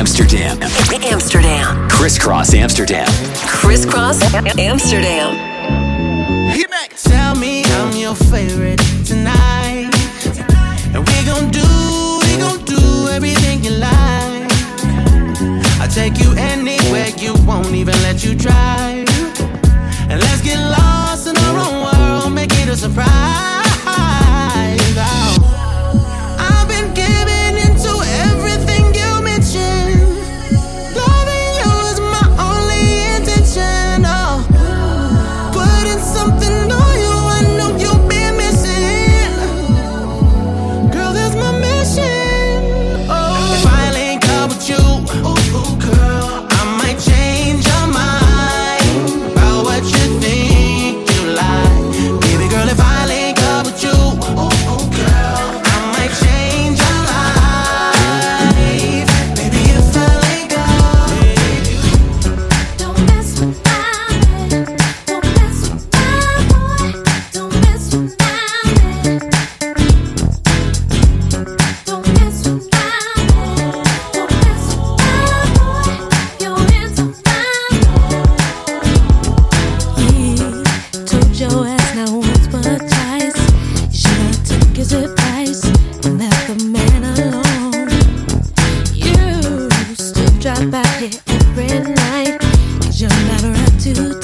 Amsterdam. Amsterdam. Kris Kross Amsterdam. Kris Kross Amsterdam. Tell me I'm your favorite tonight. And we gon' do, we gon' do everything you like. I'll take you anywhere you won't even let you drive. And let's get lost in our own world, make it a surprise. to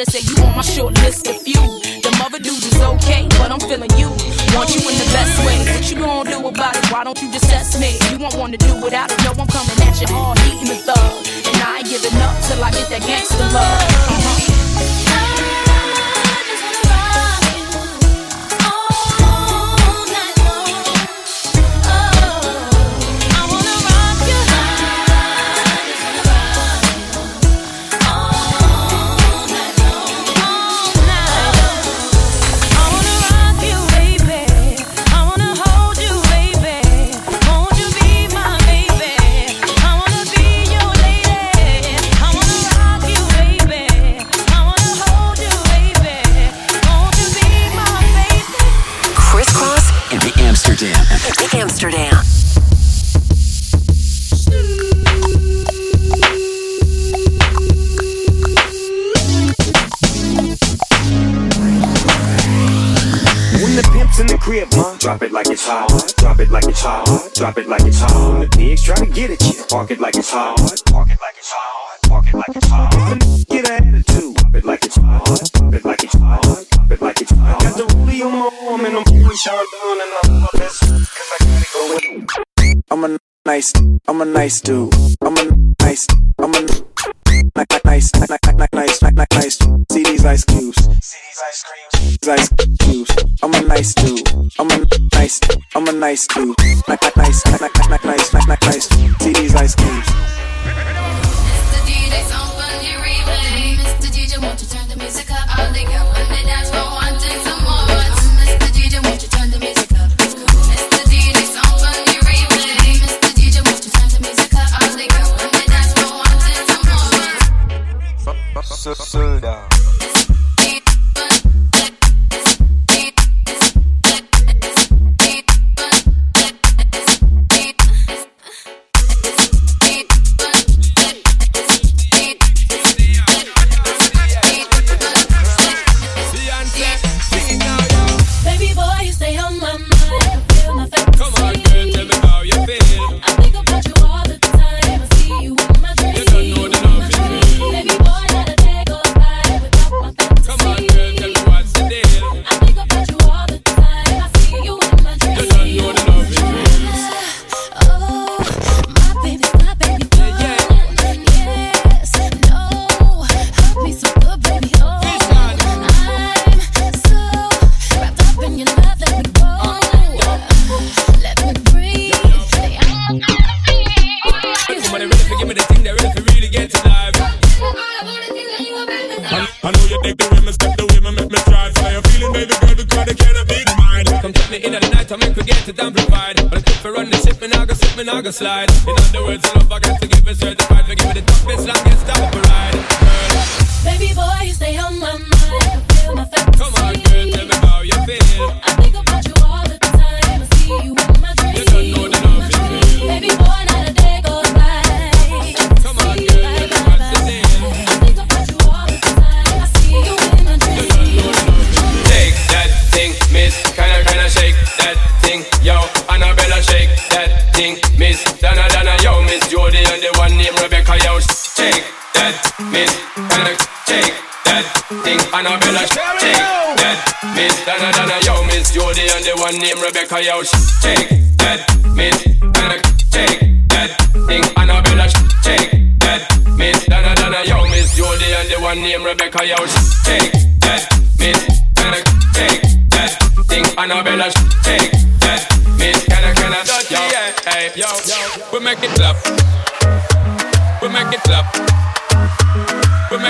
gotta say Pops in the crib, ma. Drop it like it's hot. Drop it like it's hot. Drop it like it's hot. When the pigs try to get at you. Park it like it's hot. Park it like it's hot. Park it like it's hot. Get an attitude. Pop it like it's hot. Pop it like it's hot. Pop it like it's hot. Got the rollie on my arm and I'm fully showered down and I'm all this. Cause I gotta go with I'm a nice, I'm a nice dude. I'm a nice, I'm a nice, nice, nice, nice, nice, nice. See these ice cubes. See ice cubes. I'm a nice dude. I'm a nice. I'm a nice dude. Nice, nice, nice, nice, nice, nice, nice. See these ice cubes. Mr. DJ, someone you replay. Mr. DJ, won't you turn the music up? All they got when they dance for wanting some more. Mr. DJ, won't you turn the music up? Mr. DJ, someone you replay. Mr. DJ, won't you turn the music up? All they got when they dance for wanting some more. Sit down.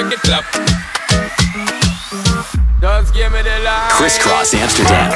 make it clap. Just give me the. Kris Kross Amsterdam.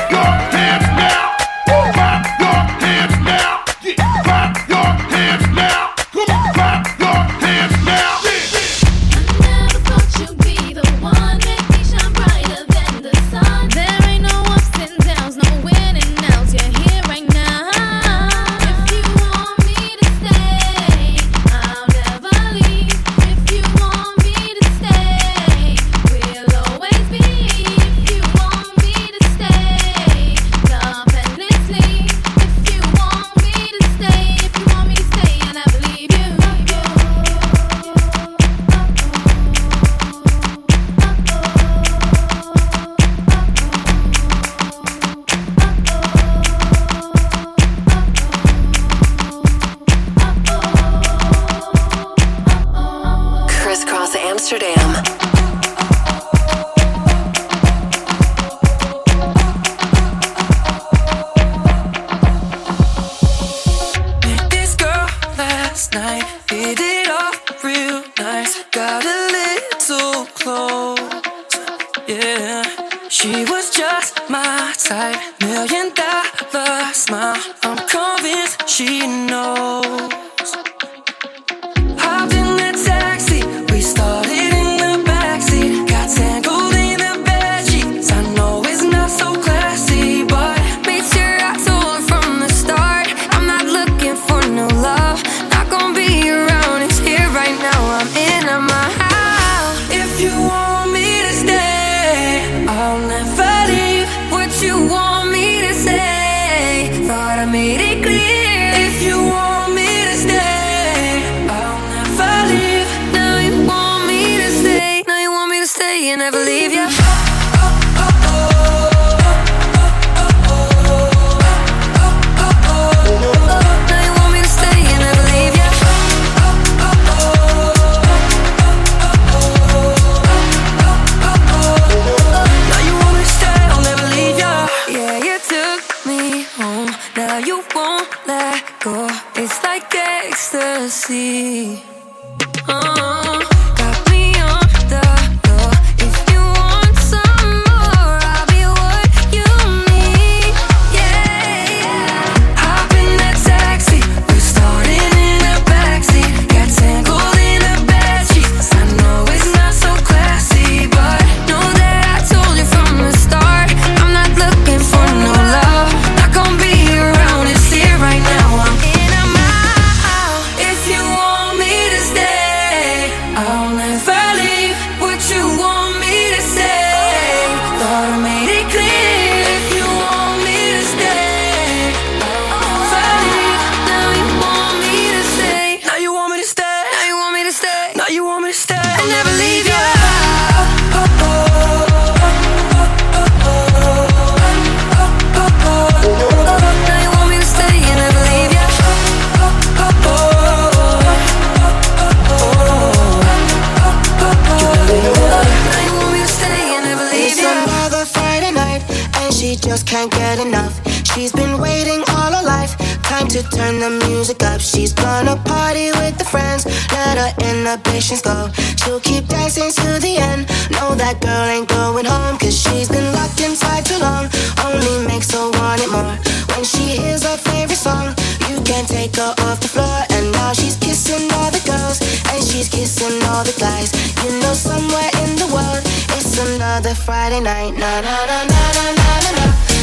Patience, go. She'll keep dancing to the end. No, that girl ain't going home, cause she's been locked inside too long. Only makes her want it more. When she hears her favorite song, you can't take her off the floor. And now she's kissing all the girls, and she's kissing all the guys. You know, somewhere in the world, it's another Friday night. Na na na na na na na.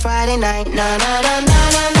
Friday night. Na na na na na.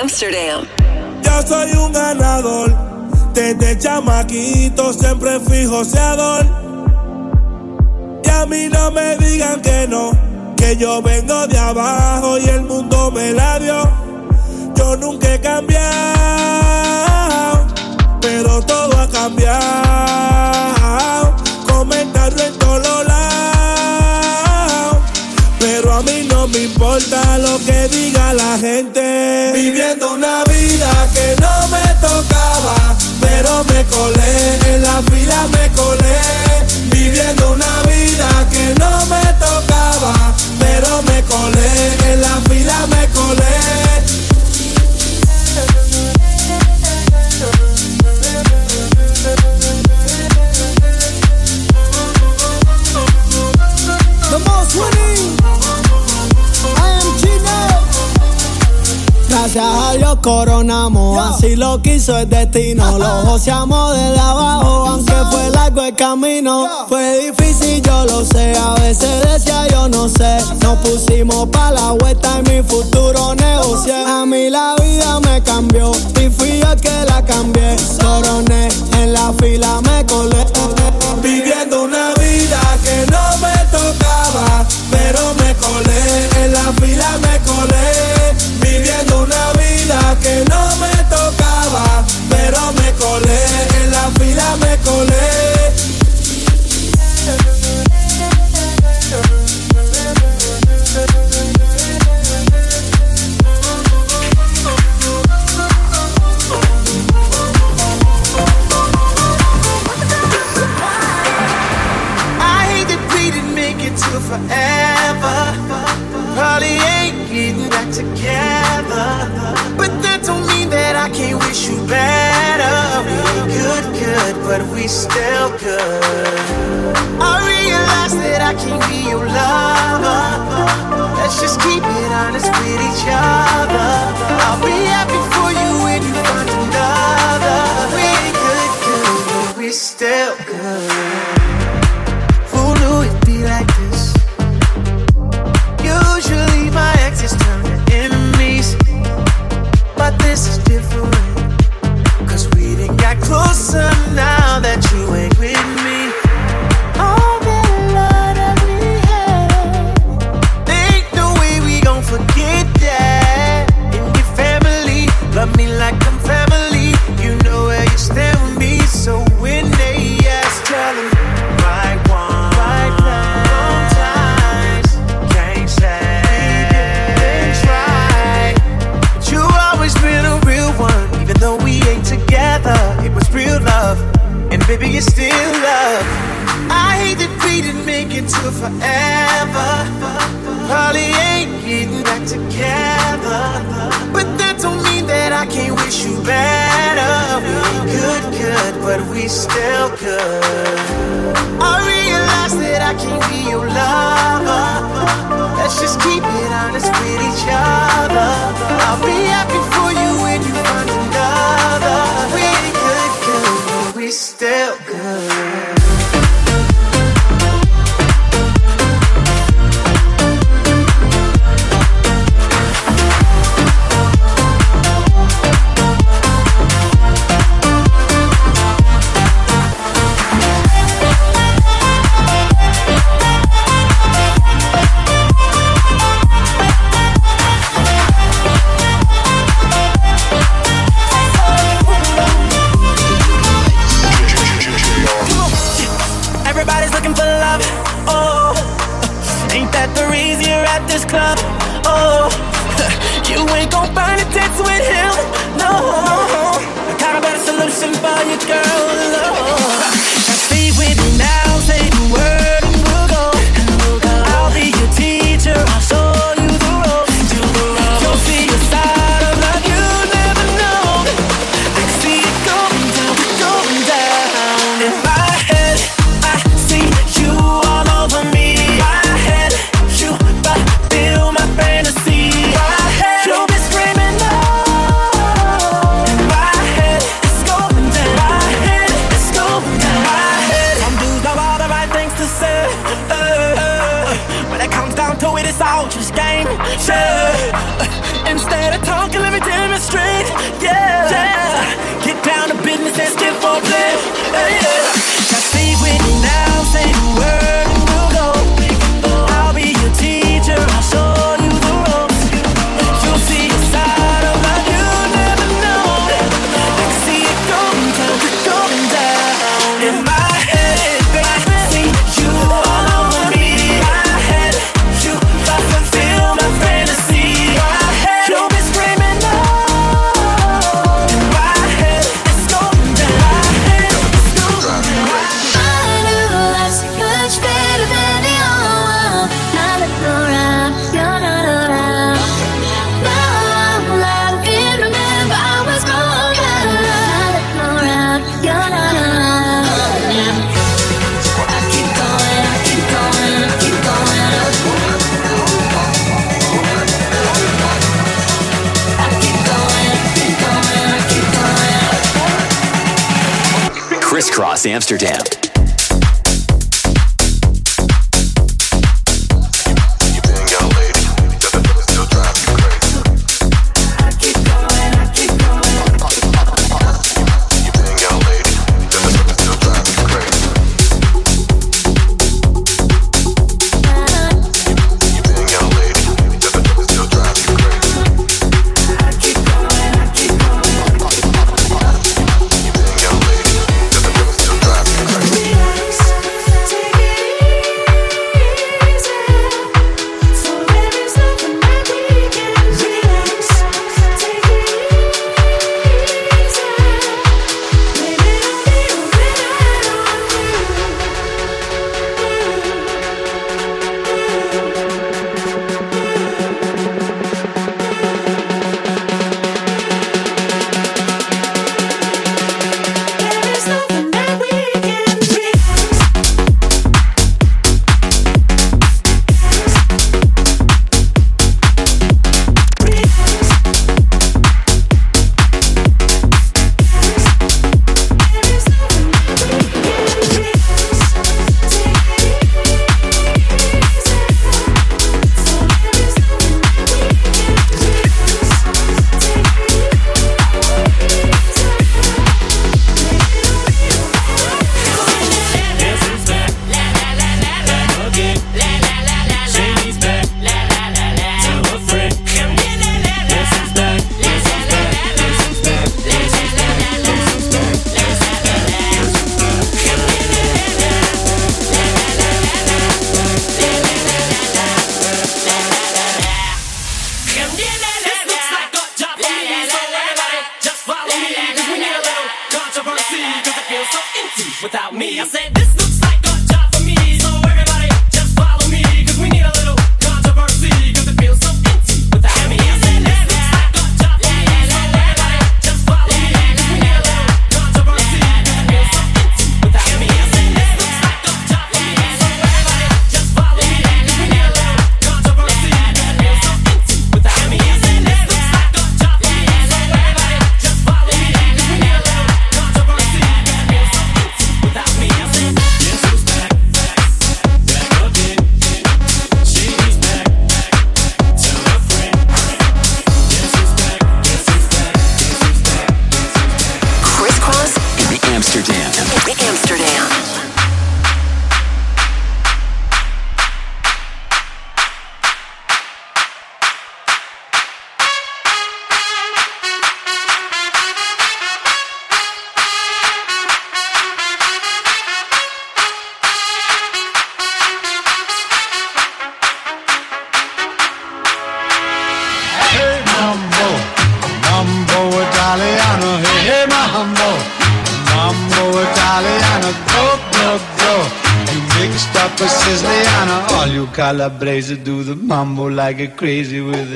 Amsterdam. Yo soy un ganador, desde chamaquito siempre fui joseador. Y a mí no me digan que no, que yo vengo de abajo y el mundo me la dio. Yo nunca he cambiado, pero todo ha cambiado. Diga la gente. Viviendo una vida que no me tocaba, pero me colé, en la fila me colé. Viviendo una vida que no me tocaba, pero me colé, en la fila me colé. Gracias a Dios coronamos, así lo quiso el destino. Lo joseamos desde abajo, aunque fue largo el camino. Fue difícil, yo lo sé, a veces decía yo no sé. Nos pusimos pa' la vuelta y mi futuro negocié. A mí la vida me cambió y fui yo el que la cambié. Coroné, en la fila me colé. Viviendo una vida que no me tocaba, pero me colé, en la fila me colé. Viviendo una vida que no me to forever. Probably ain't getting back together, but that don't mean that I can't wish you better. We ain't good, good, but we still good. I realize that I can't be your lover. Let's just keep it honest with each other. I'll be happy for you when you find another. We ain't good, good, but we still good. I blaze do the mambo like a crazy with it.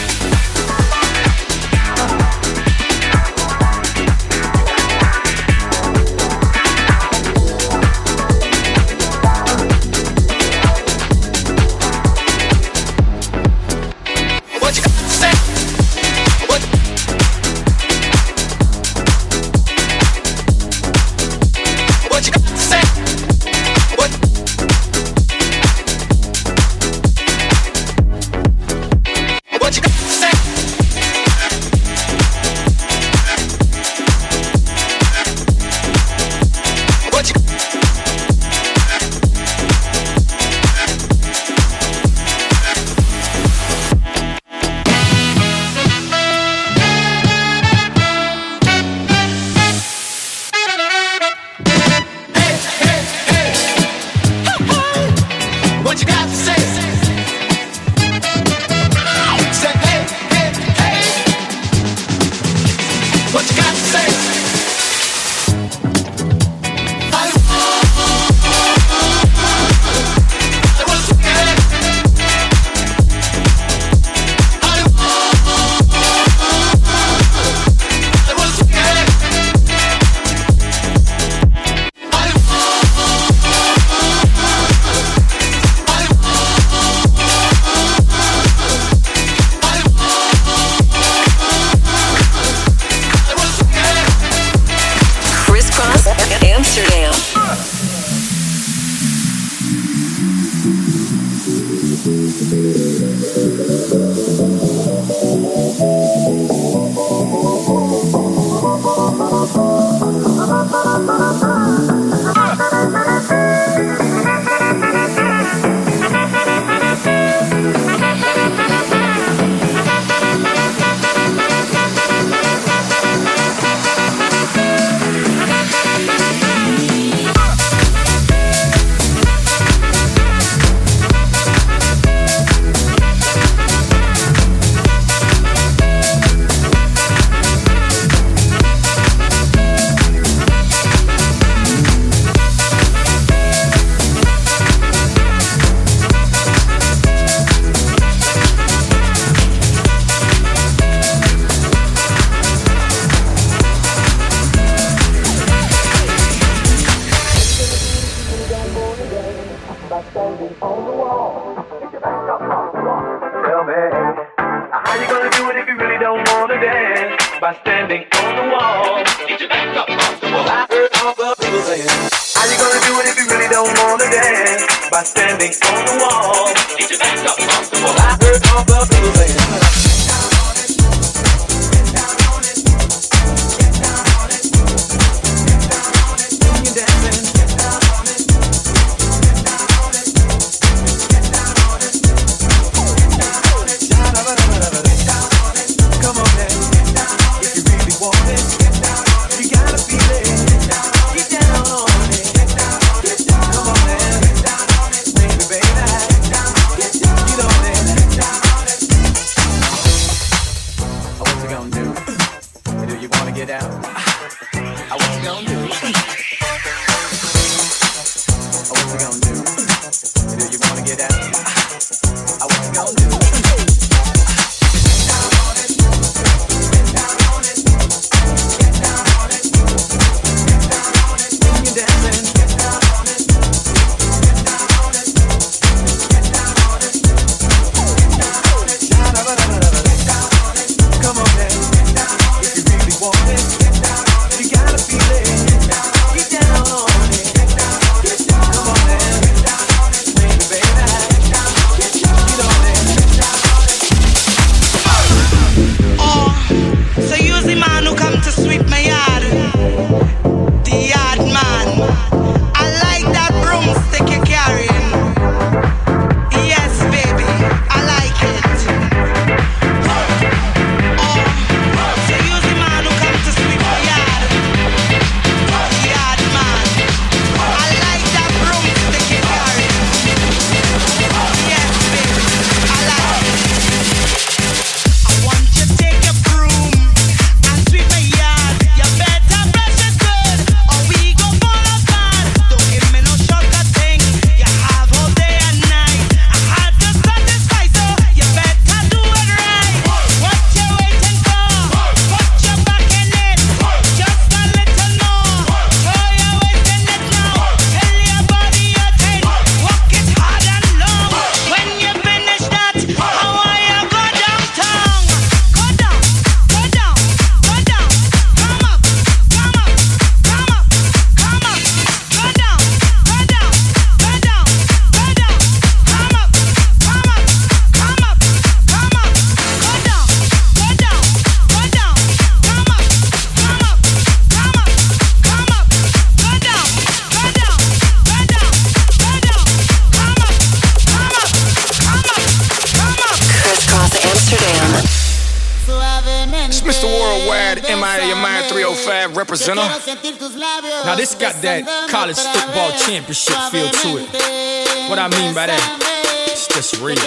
Now this got that college football championship feel to it. What I mean by that? It's just real.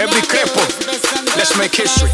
Every cripple, let's make history.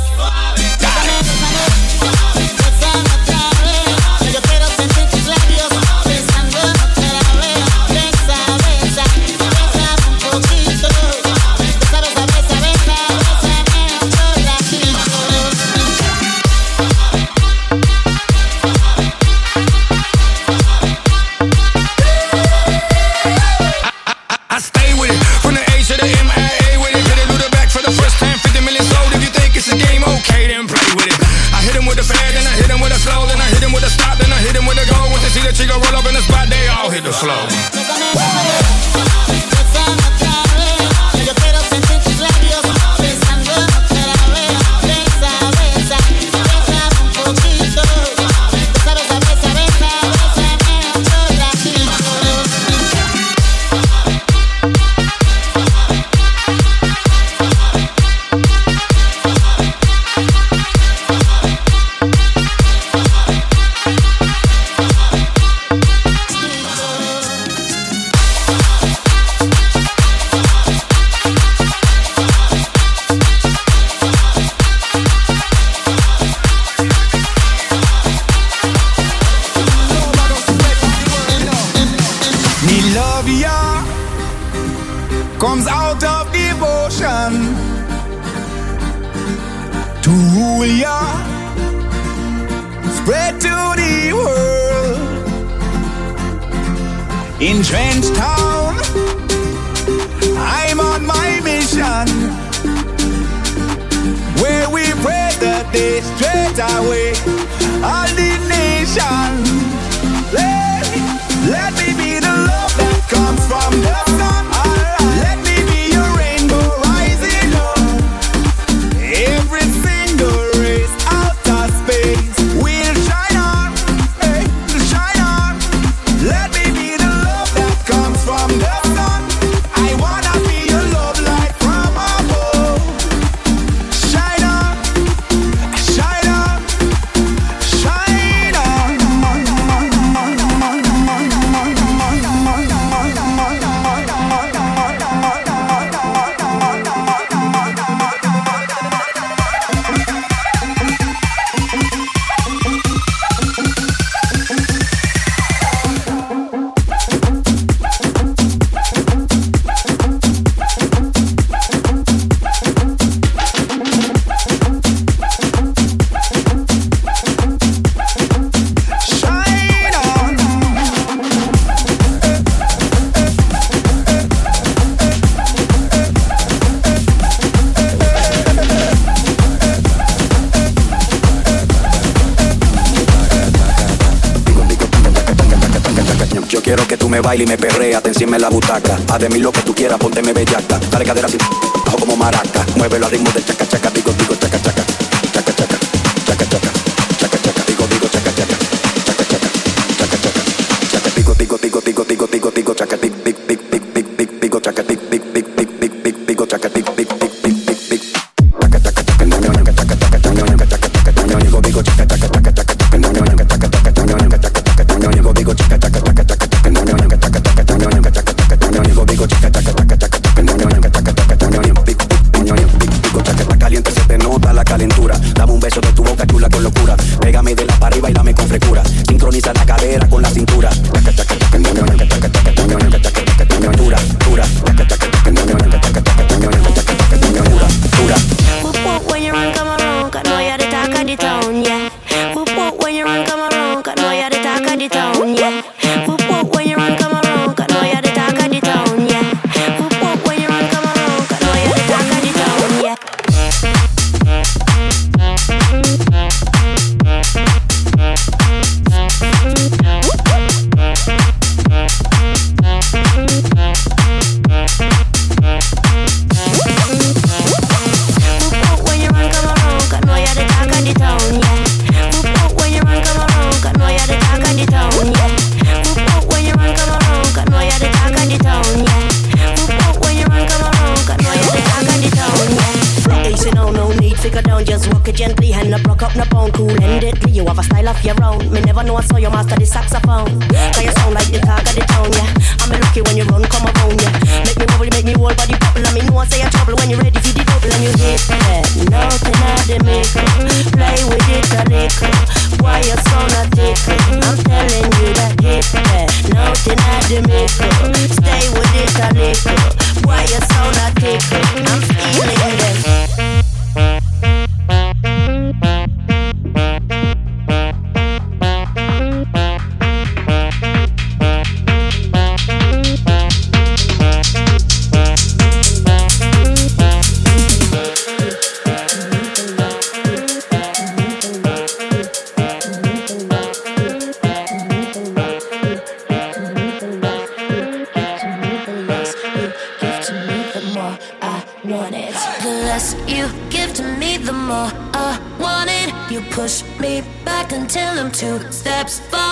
y me perrea, te encima en la butaca. Haz de mí lo que tú quieras, ponte me bellaca. Dale cadera sin bajo como maraca. Muévelo al ritmo del chaca chaca, digo, digo,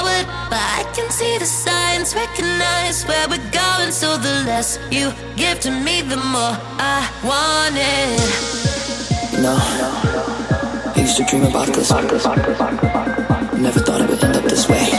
forward, but I can see the signs, recognize where we're going. So the less you give to me, the more I want it. No, I used to dream about this. Never thought it would end up this way.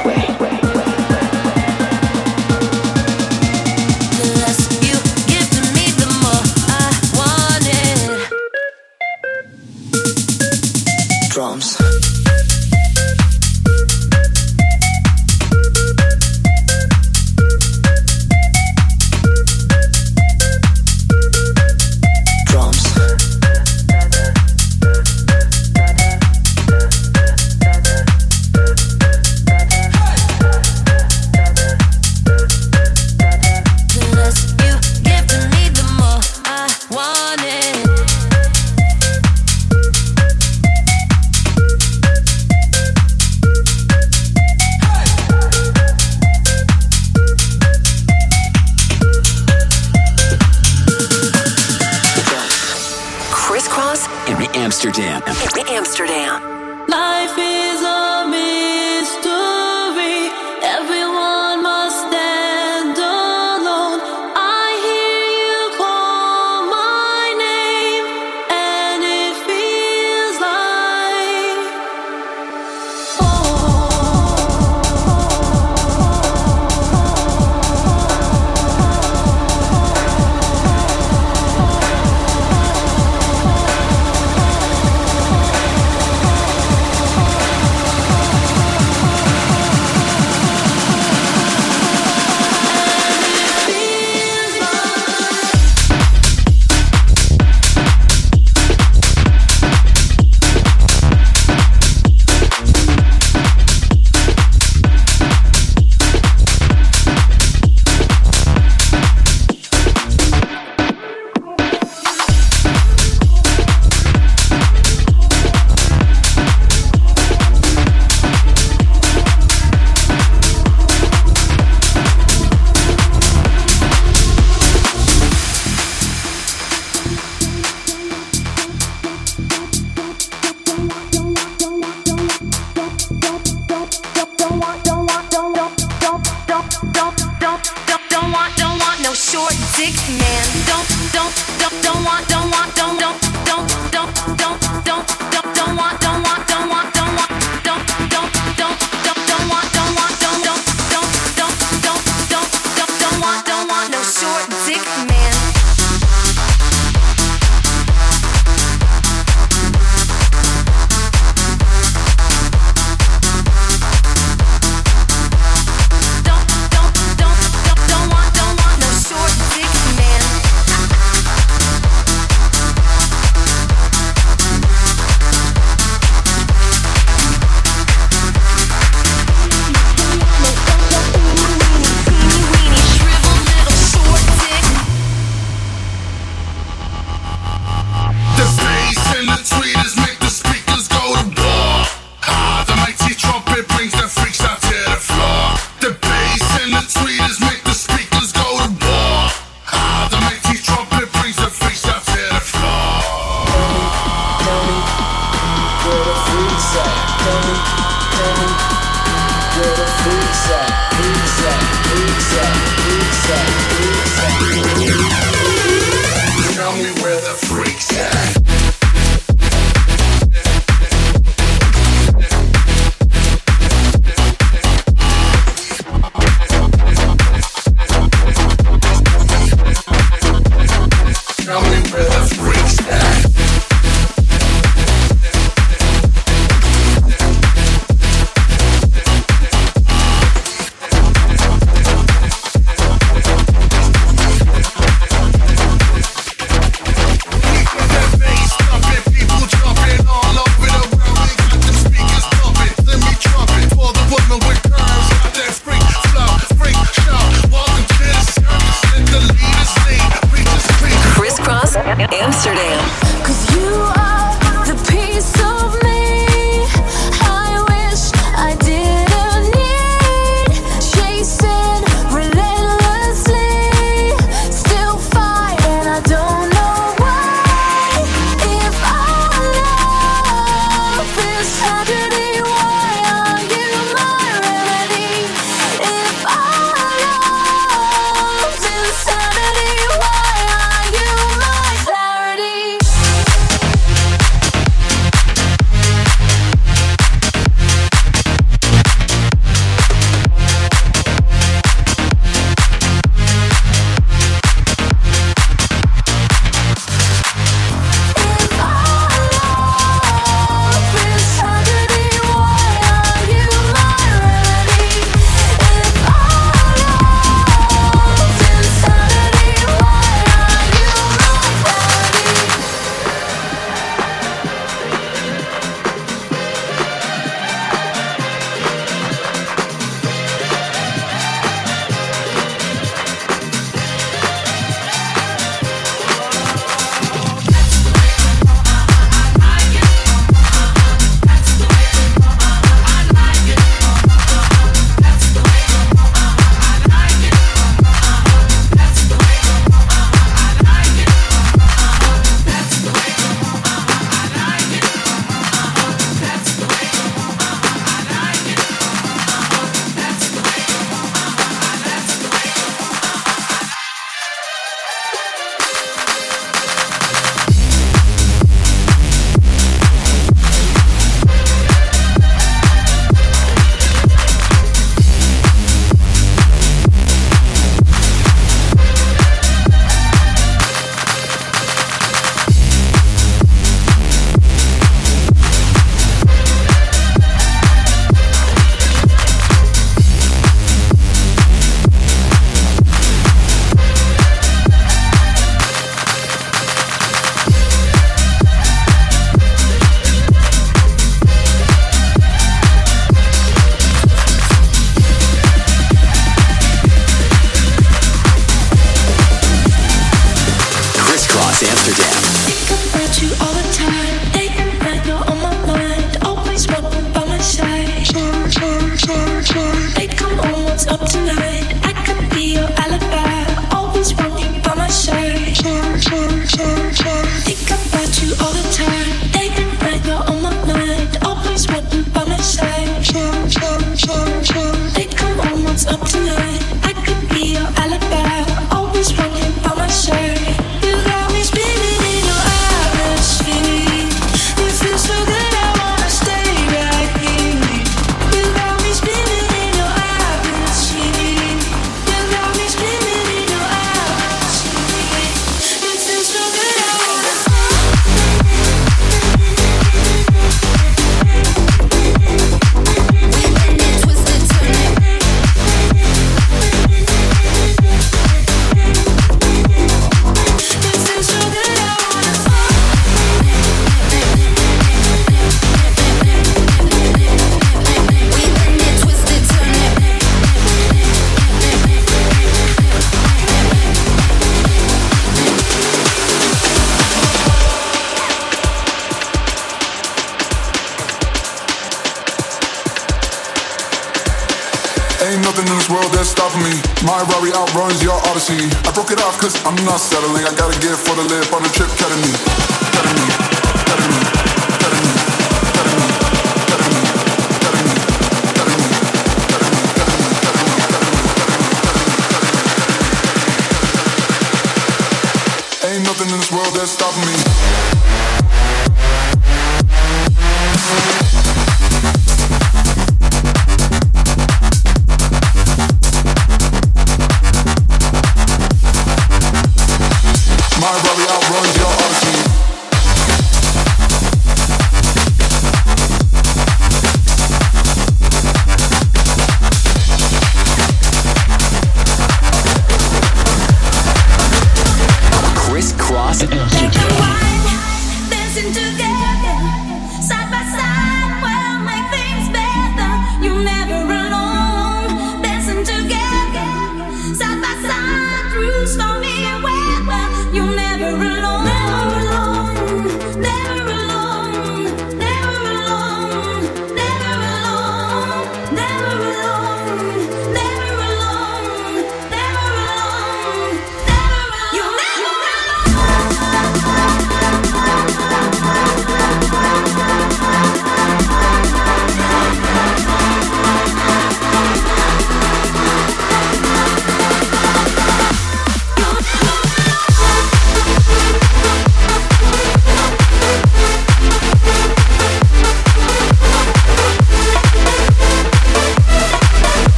Settling. I